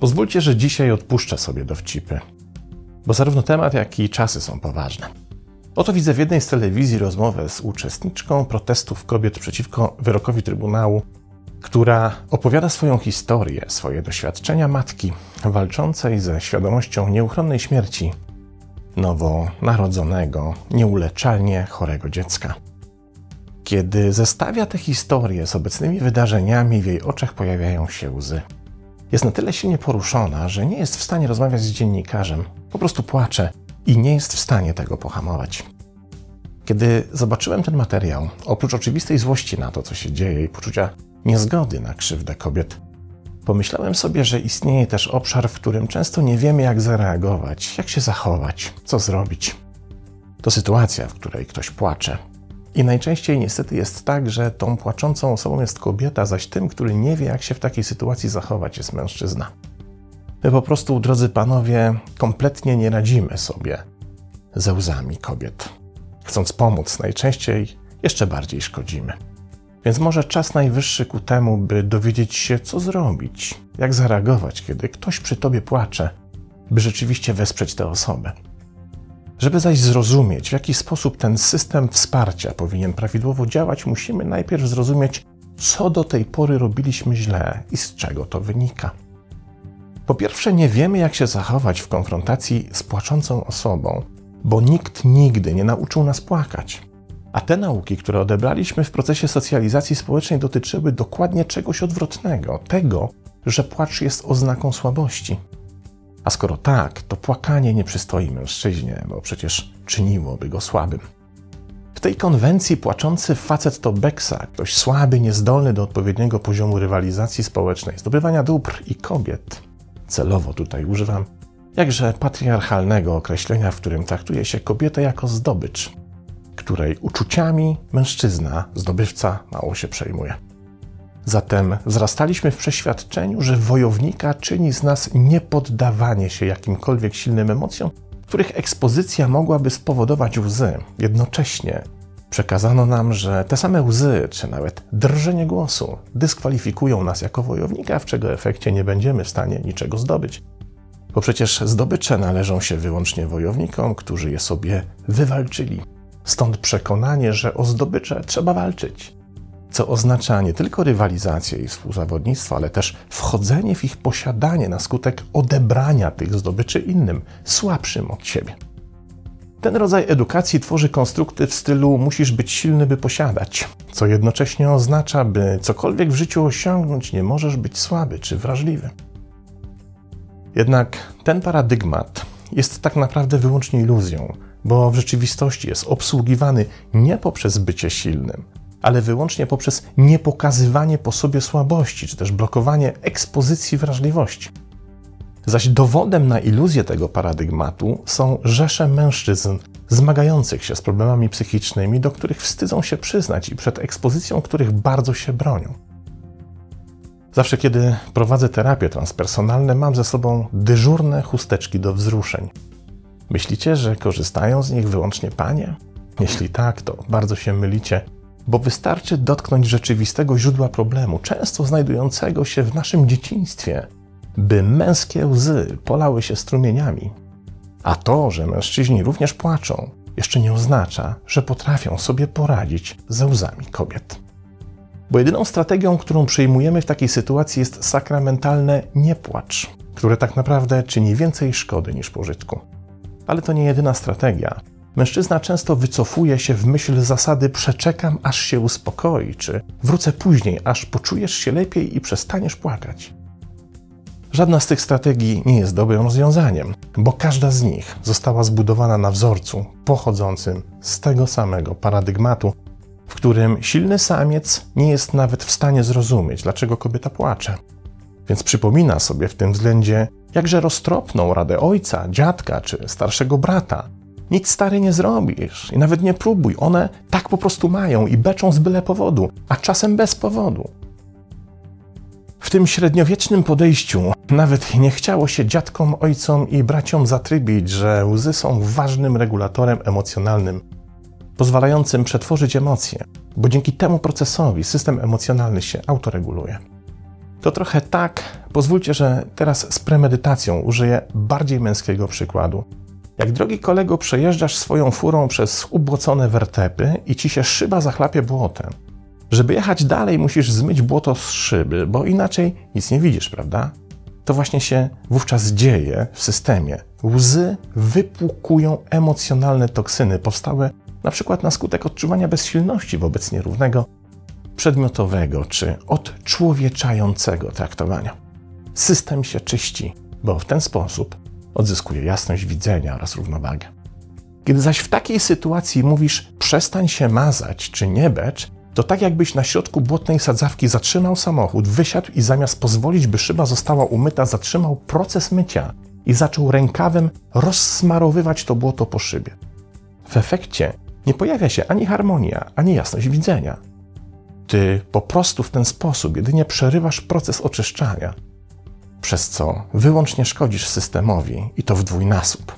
Pozwólcie, że dzisiaj odpuszczę sobie dowcipy, bo zarówno temat, jak i czasy są poważne. Oto widzę w jednej z telewizji rozmowę z uczestniczką protestów kobiet przeciwko wyrokowi Trybunału, która opowiada swoją historię, swoje doświadczenia matki walczącej ze świadomością nieuchronnej śmierci nowonarodzonego, nieuleczalnie chorego dziecka. Kiedy zestawia tę historię z obecnymi wydarzeniami, w jej oczach pojawiają się łzy. Jest na tyle silnie poruszona, że nie jest w stanie rozmawiać z dziennikarzem. Po prostu płacze i nie jest w stanie tego pohamować. Kiedy zobaczyłem ten materiał, oprócz oczywistej złości na to, co się dzieje i poczucia niezgody na krzywdę kobiet, pomyślałem sobie, że istnieje też obszar, w którym często nie wiemy, jak zareagować, jak się zachować, co zrobić. To sytuacja, w której ktoś płacze. I najczęściej niestety jest tak, że tą płaczącą osobą jest kobieta, zaś tym, który nie wie, jak się w takiej sytuacji zachować, jest mężczyzna. My po prostu, drodzy panowie, kompletnie nie radzimy sobie ze łzami kobiet. Chcąc pomóc, najczęściej jeszcze bardziej szkodzimy. Więc może czas najwyższy ku temu, by dowiedzieć się, co zrobić, jak zareagować, kiedy ktoś przy tobie płacze, by rzeczywiście wesprzeć tę osobę. Żeby zaś zrozumieć, w jaki sposób ten system wsparcia powinien prawidłowo działać, musimy najpierw zrozumieć, co do tej pory robiliśmy źle i z czego to wynika. Po pierwsze, nie wiemy, jak się zachować w konfrontacji z płaczącą osobą, bo nikt nigdy nie nauczył nas płakać. A te nauki, które odebraliśmy w procesie socjalizacji społecznej, dotyczyły dokładnie czegoś odwrotnego tego, że płacz jest oznaką słabości. A skoro tak, to płakanie nie przystoi mężczyźnie, bo przecież czyniłoby go słabym. W tej konwencji płaczący facet to beksa, ktoś słaby, niezdolny do odpowiedniego poziomu rywalizacji społecznej, zdobywania dóbr i kobiet. Celowo tutaj używam jakże patriarchalnego określenia, w którym traktuje się kobietę jako zdobycz, której uczuciami mężczyzna, zdobywca, mało się przejmuje. Zatem wzrastaliśmy w przeświadczeniu, że wojownika czyni z nas niepoddawanie się jakimkolwiek silnym emocjom, których ekspozycja mogłaby spowodować łzy. Jednocześnie przekazano nam, że te same łzy, czy nawet drżenie głosu dyskwalifikują nas jako wojownika, w czego efekcie nie będziemy w stanie niczego zdobyć. Bo przecież zdobycze należą się wyłącznie wojownikom, którzy je sobie wywalczyli. Stąd przekonanie, że o zdobycze trzeba walczyć co oznacza nie tylko rywalizację i współzawodnictwo, ale też wchodzenie w ich posiadanie na skutek odebrania tych zdobyczy innym, słabszym od siebie. Ten rodzaj edukacji tworzy konstrukty w stylu musisz być silny, by posiadać, co jednocześnie oznacza, by cokolwiek w życiu osiągnąć, nie możesz być słaby czy wrażliwy. Jednak ten paradygmat jest tak naprawdę wyłącznie iluzją, bo w rzeczywistości jest obsługiwany nie poprzez bycie silnym, ale wyłącznie poprzez niepokazywanie po sobie słabości, czy też blokowanie ekspozycji wrażliwości. Zaś dowodem na iluzję tego paradygmatu są rzesze mężczyzn zmagających się z problemami psychicznymi, do których wstydzą się przyznać i przed ekspozycją których bardzo się bronią. Zawsze, kiedy prowadzę terapie transpersonalne, mam ze sobą dyżurne chusteczki do wzruszeń. Myślicie, że korzystają z nich wyłącznie panie? Jeśli tak, to bardzo się mylicie bo wystarczy dotknąć rzeczywistego źródła problemu, często znajdującego się w naszym dzieciństwie, by męskie łzy polały się strumieniami. A to, że mężczyźni również płaczą, jeszcze nie oznacza, że potrafią sobie poradzić ze łzami kobiet. Bo jedyną strategią, którą przyjmujemy w takiej sytuacji jest sakramentalne nie płacz, które tak naprawdę czyni więcej szkody niż pożytku. Ale to nie jedyna strategia, Mężczyzna często wycofuje się w myśl zasady przeczekam, aż się uspokoi, czy wrócę później, aż poczujesz się lepiej i przestaniesz płakać. Żadna z tych strategii nie jest dobrym rozwiązaniem, bo każda z nich została zbudowana na wzorcu pochodzącym z tego samego paradygmatu, w którym silny samiec nie jest nawet w stanie zrozumieć, dlaczego kobieta płacze. Więc przypomina sobie w tym względzie jakże roztropną radę ojca, dziadka czy starszego brata, nic stary nie zrobisz i nawet nie próbuj. One tak po prostu mają i beczą z byle powodu, a czasem bez powodu. W tym średniowiecznym podejściu nawet nie chciało się dziadkom, ojcom i braciom zatrybić, że łzy są ważnym regulatorem emocjonalnym, pozwalającym przetworzyć emocje, bo dzięki temu procesowi system emocjonalny się autoreguluje. To trochę tak, pozwólcie, że teraz z premedytacją użyję bardziej męskiego przykładu. Jak drogi kolego przejeżdżasz swoją furą przez ubłocone wertepy i ci się szyba zachlapie błotem. Żeby jechać dalej, musisz zmyć błoto z szyby, bo inaczej nic nie widzisz, prawda? To właśnie się wówczas dzieje w systemie. Łzy wypłukują emocjonalne toksyny powstałe na przykład na skutek odczuwania bezsilności wobec nierównego, przedmiotowego czy odczłowieczającego traktowania. System się czyści, bo w ten sposób odzyskuje jasność widzenia oraz równowagę. Kiedy zaś w takiej sytuacji mówisz przestań się mazać czy nie becz, to tak jakbyś na środku błotnej sadzawki zatrzymał samochód, wysiadł i zamiast pozwolić, by szyba została umyta, zatrzymał proces mycia i zaczął rękawem rozsmarowywać to błoto po szybie. W efekcie nie pojawia się ani harmonia, ani jasność widzenia. Ty po prostu w ten sposób jedynie przerywasz proces oczyszczania, przez co wyłącznie szkodzisz systemowi i to w dwójnasób.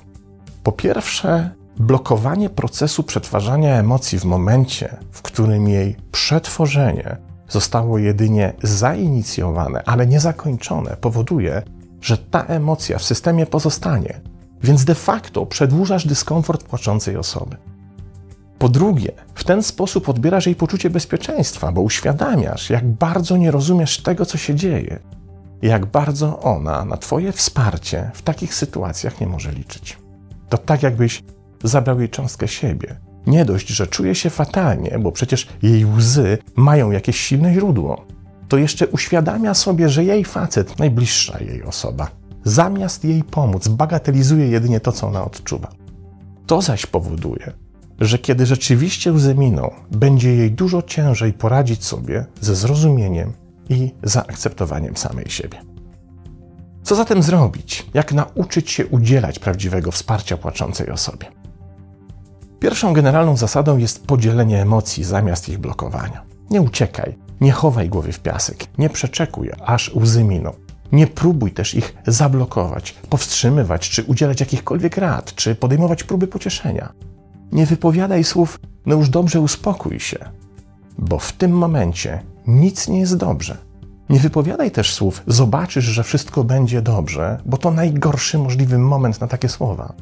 Po pierwsze, blokowanie procesu przetwarzania emocji w momencie, w którym jej przetworzenie zostało jedynie zainicjowane, ale nie zakończone, powoduje, że ta emocja w systemie pozostanie, więc de facto przedłużasz dyskomfort płaczącej osoby. Po drugie, w ten sposób odbierasz jej poczucie bezpieczeństwa, bo uświadamiasz, jak bardzo nie rozumiesz tego, co się dzieje, jak bardzo ona na Twoje wsparcie w takich sytuacjach nie może liczyć. To tak, jakbyś zabrał jej cząstkę siebie. Nie dość, że czuje się fatalnie, bo przecież jej łzy mają jakieś silne źródło, to jeszcze uświadamia sobie, że jej facet, najbliższa jej osoba, zamiast jej pomóc, bagatelizuje jedynie to, co ona odczuwa. To zaś powoduje, że kiedy rzeczywiście łzy miną, będzie jej dużo ciężej poradzić sobie ze zrozumieniem i zaakceptowaniem samej siebie. Co zatem zrobić? Jak nauczyć się udzielać prawdziwego wsparcia płaczącej osobie? Pierwszą generalną zasadą jest podzielenie emocji zamiast ich blokowania. Nie uciekaj, nie chowaj głowy w piasek, nie przeczekuj, aż łzy miną. Nie próbuj też ich zablokować, powstrzymywać, czy udzielać jakichkolwiek rad, czy podejmować próby pocieszenia. Nie wypowiadaj słów, no już dobrze uspokój się, bo w tym momencie nic nie jest dobrze. Nie wypowiadaj też słów, zobaczysz, że wszystko będzie dobrze, bo to najgorszy możliwy moment na takie słowa.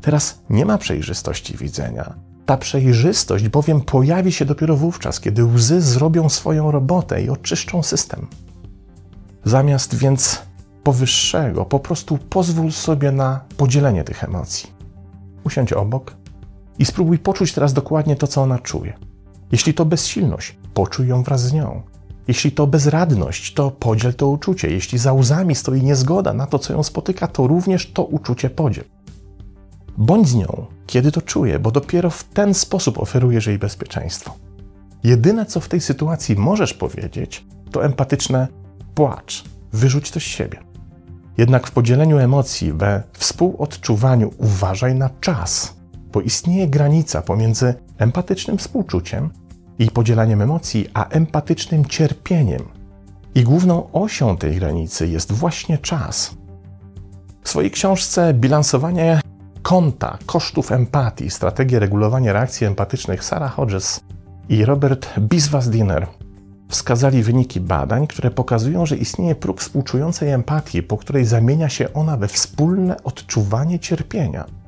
Teraz nie ma przejrzystości widzenia. Ta przejrzystość bowiem pojawi się dopiero wówczas, kiedy łzy zrobią swoją robotę i oczyszczą system. Zamiast więc powyższego, po prostu pozwól sobie na podzielenie tych emocji. Usiądź obok i spróbuj poczuć teraz dokładnie to, co ona czuje. Jeśli to bezsilność, poczuj ją wraz z nią. Jeśli to bezradność, to podziel to uczucie. Jeśli za łzami stoi niezgoda na to, co ją spotyka, to również to uczucie podziel. Bądź z nią, kiedy to czuje, bo dopiero w ten sposób oferujesz jej bezpieczeństwo. Jedyne, co w tej sytuacji możesz powiedzieć, to empatyczne płacz, wyrzuć to z siebie. Jednak w podzieleniu emocji, we współodczuwaniu uważaj na czas, bo istnieje granica pomiędzy empatycznym współczuciem i podzielaniem emocji, a empatycznym cierpieniem. I główną osią tej granicy jest właśnie czas. W swojej książce Bilansowanie konta kosztów empatii, strategie regulowania reakcji empatycznych Sarah Hodges i Robert Biswas-Dinner wskazali wyniki badań, które pokazują, że istnieje próg współczującej empatii, po której zamienia się ona we wspólne odczuwanie cierpienia.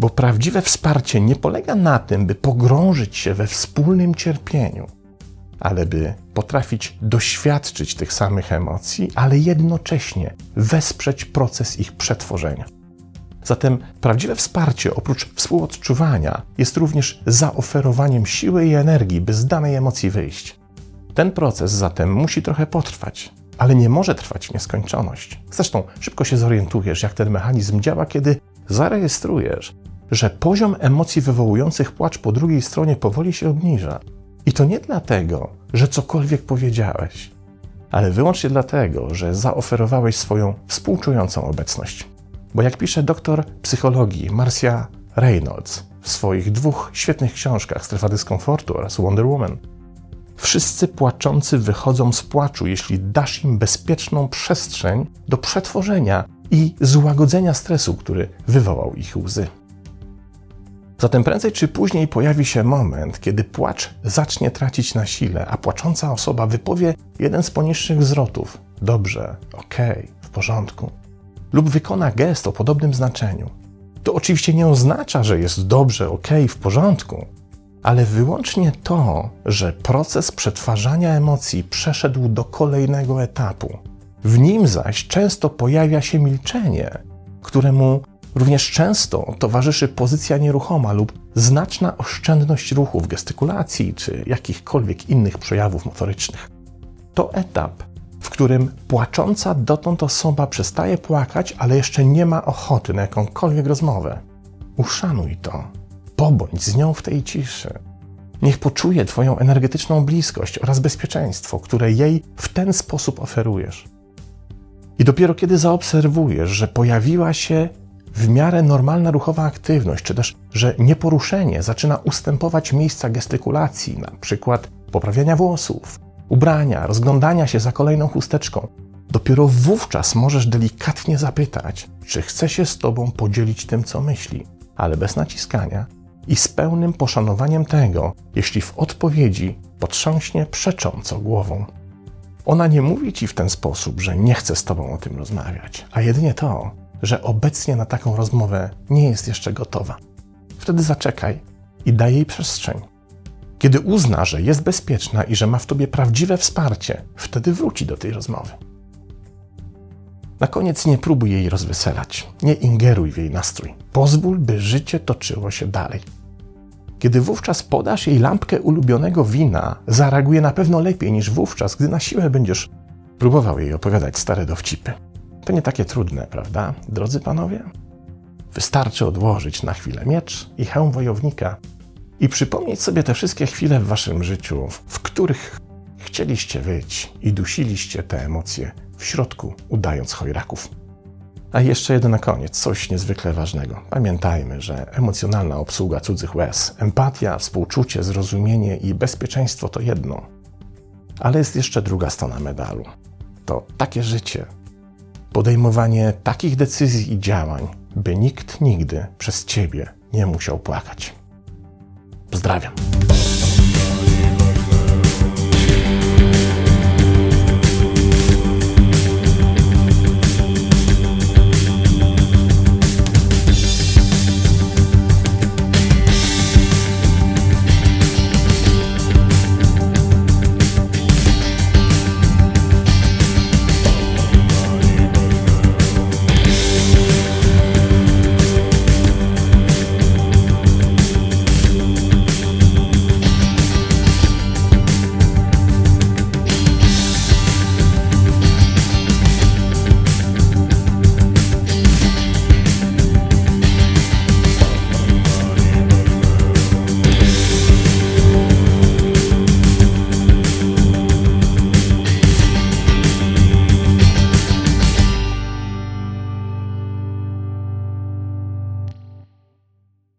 Bo prawdziwe wsparcie nie polega na tym, by pogrążyć się we wspólnym cierpieniu, ale by potrafić doświadczyć tych samych emocji, ale jednocześnie wesprzeć proces ich przetworzenia. Zatem prawdziwe wsparcie, oprócz współodczuwania, jest również zaoferowaniem siły i energii, by z danej emocji wyjść. Ten proces zatem musi trochę potrwać, ale nie może trwać nieskończoność. Zresztą szybko się zorientujesz, jak ten mechanizm działa, kiedy zarejestrujesz, że poziom emocji wywołujących płacz po drugiej stronie powoli się obniża. I to nie dlatego, że cokolwiek powiedziałeś, ale wyłącznie dlatego, że zaoferowałeś swoją współczującą obecność. Bo jak pisze doktor psychologii Marcia Reynolds w swoich dwóch świetnych książkach Strefa dyskomfortu oraz Wonder Woman, Wszyscy płaczący wychodzą z płaczu, jeśli dasz im bezpieczną przestrzeń do przetworzenia i złagodzenia stresu, który wywołał ich łzy. Zatem prędzej czy później pojawi się moment, kiedy płacz zacznie tracić na sile, a płacząca osoba wypowie jeden z poniższych zwrotów: dobrze, okej, okay, w porządku, lub wykona gest o podobnym znaczeniu. To oczywiście nie oznacza, że jest dobrze, okej, okay, w porządku, ale wyłącznie to, że proces przetwarzania emocji przeszedł do kolejnego etapu. W nim zaś często pojawia się milczenie, któremu również często towarzyszy pozycja nieruchoma lub znaczna oszczędność ruchów, gestykulacji czy jakichkolwiek innych przejawów motorycznych. To etap, w którym płacząca dotąd osoba przestaje płakać, ale jeszcze nie ma ochoty na jakąkolwiek rozmowę. Uszanuj to Pobądź z nią w tej ciszy. Niech poczuje Twoją energetyczną bliskość oraz bezpieczeństwo, które jej w ten sposób oferujesz. I dopiero kiedy zaobserwujesz, że pojawiła się w miarę normalna ruchowa aktywność, czy też, że nieporuszenie zaczyna ustępować miejsca gestykulacji, na przykład poprawiania włosów, ubrania, rozglądania się za kolejną chusteczką, dopiero wówczas możesz delikatnie zapytać, czy chce się z Tobą podzielić tym, co myśli, ale bez naciskania i z pełnym poszanowaniem tego, jeśli w odpowiedzi potrząśnie przecząco głową. Ona nie mówi ci w ten sposób, że nie chce z tobą o tym rozmawiać, a jedynie to, że obecnie na taką rozmowę nie jest jeszcze gotowa. Wtedy zaczekaj i daj jej przestrzeń. Kiedy uzna, że jest bezpieczna i że ma w tobie prawdziwe wsparcie, wtedy wróci do tej rozmowy. Na koniec nie próbuj jej rozweselać, nie ingeruj w jej nastrój. Pozwól, by życie toczyło się dalej. Kiedy wówczas podasz jej lampkę ulubionego wina, zareaguje na pewno lepiej niż wówczas, gdy na siłę będziesz próbował jej opowiadać stare dowcipy. To nie takie trudne, prawda, drodzy panowie? Wystarczy odłożyć na chwilę miecz i hełm wojownika i przypomnieć sobie te wszystkie chwile w waszym życiu, w których chcieliście wyć i dusiliście te emocje w środku, udając chojraków. A jeszcze jedno na koniec, coś niezwykle ważnego. Pamiętajmy, że emocjonalna obsługa cudzych łez, empatia, współczucie, zrozumienie i bezpieczeństwo to jedno. Ale jest jeszcze druga strona medalu. To takie życie, podejmowanie takich decyzji i działań, by nikt nigdy przez ciebie nie musiał płakać. Pozdrawiam.